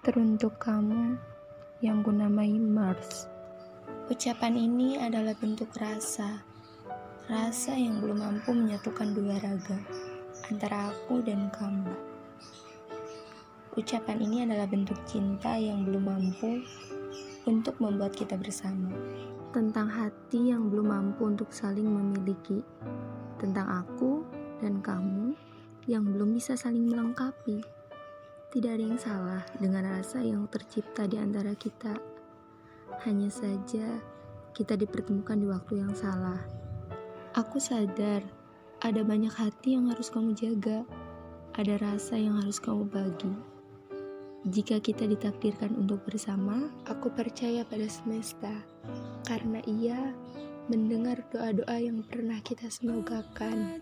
Teruntuk kamu yang kunamai Mars. Ucapan ini adalah bentuk rasa. Rasa yang belum mampu menyatukan dua raga antara aku dan kamu. Ucapan ini adalah bentuk cinta yang belum mampu untuk membuat kita bersama. Tentang hati yang belum mampu untuk saling memiliki. Tentang aku dan kamu yang belum bisa saling melengkapi. Tidak ada yang salah dengan rasa yang tercipta di antara kita. Hanya saja kita dipertemukan di waktu yang salah. Aku sadar ada banyak hati yang harus kamu jaga. Ada rasa yang harus kamu bagi. Jika kita ditakdirkan untuk bersama, aku percaya pada semesta karena ia mendengar doa-doa yang pernah kita semogakan.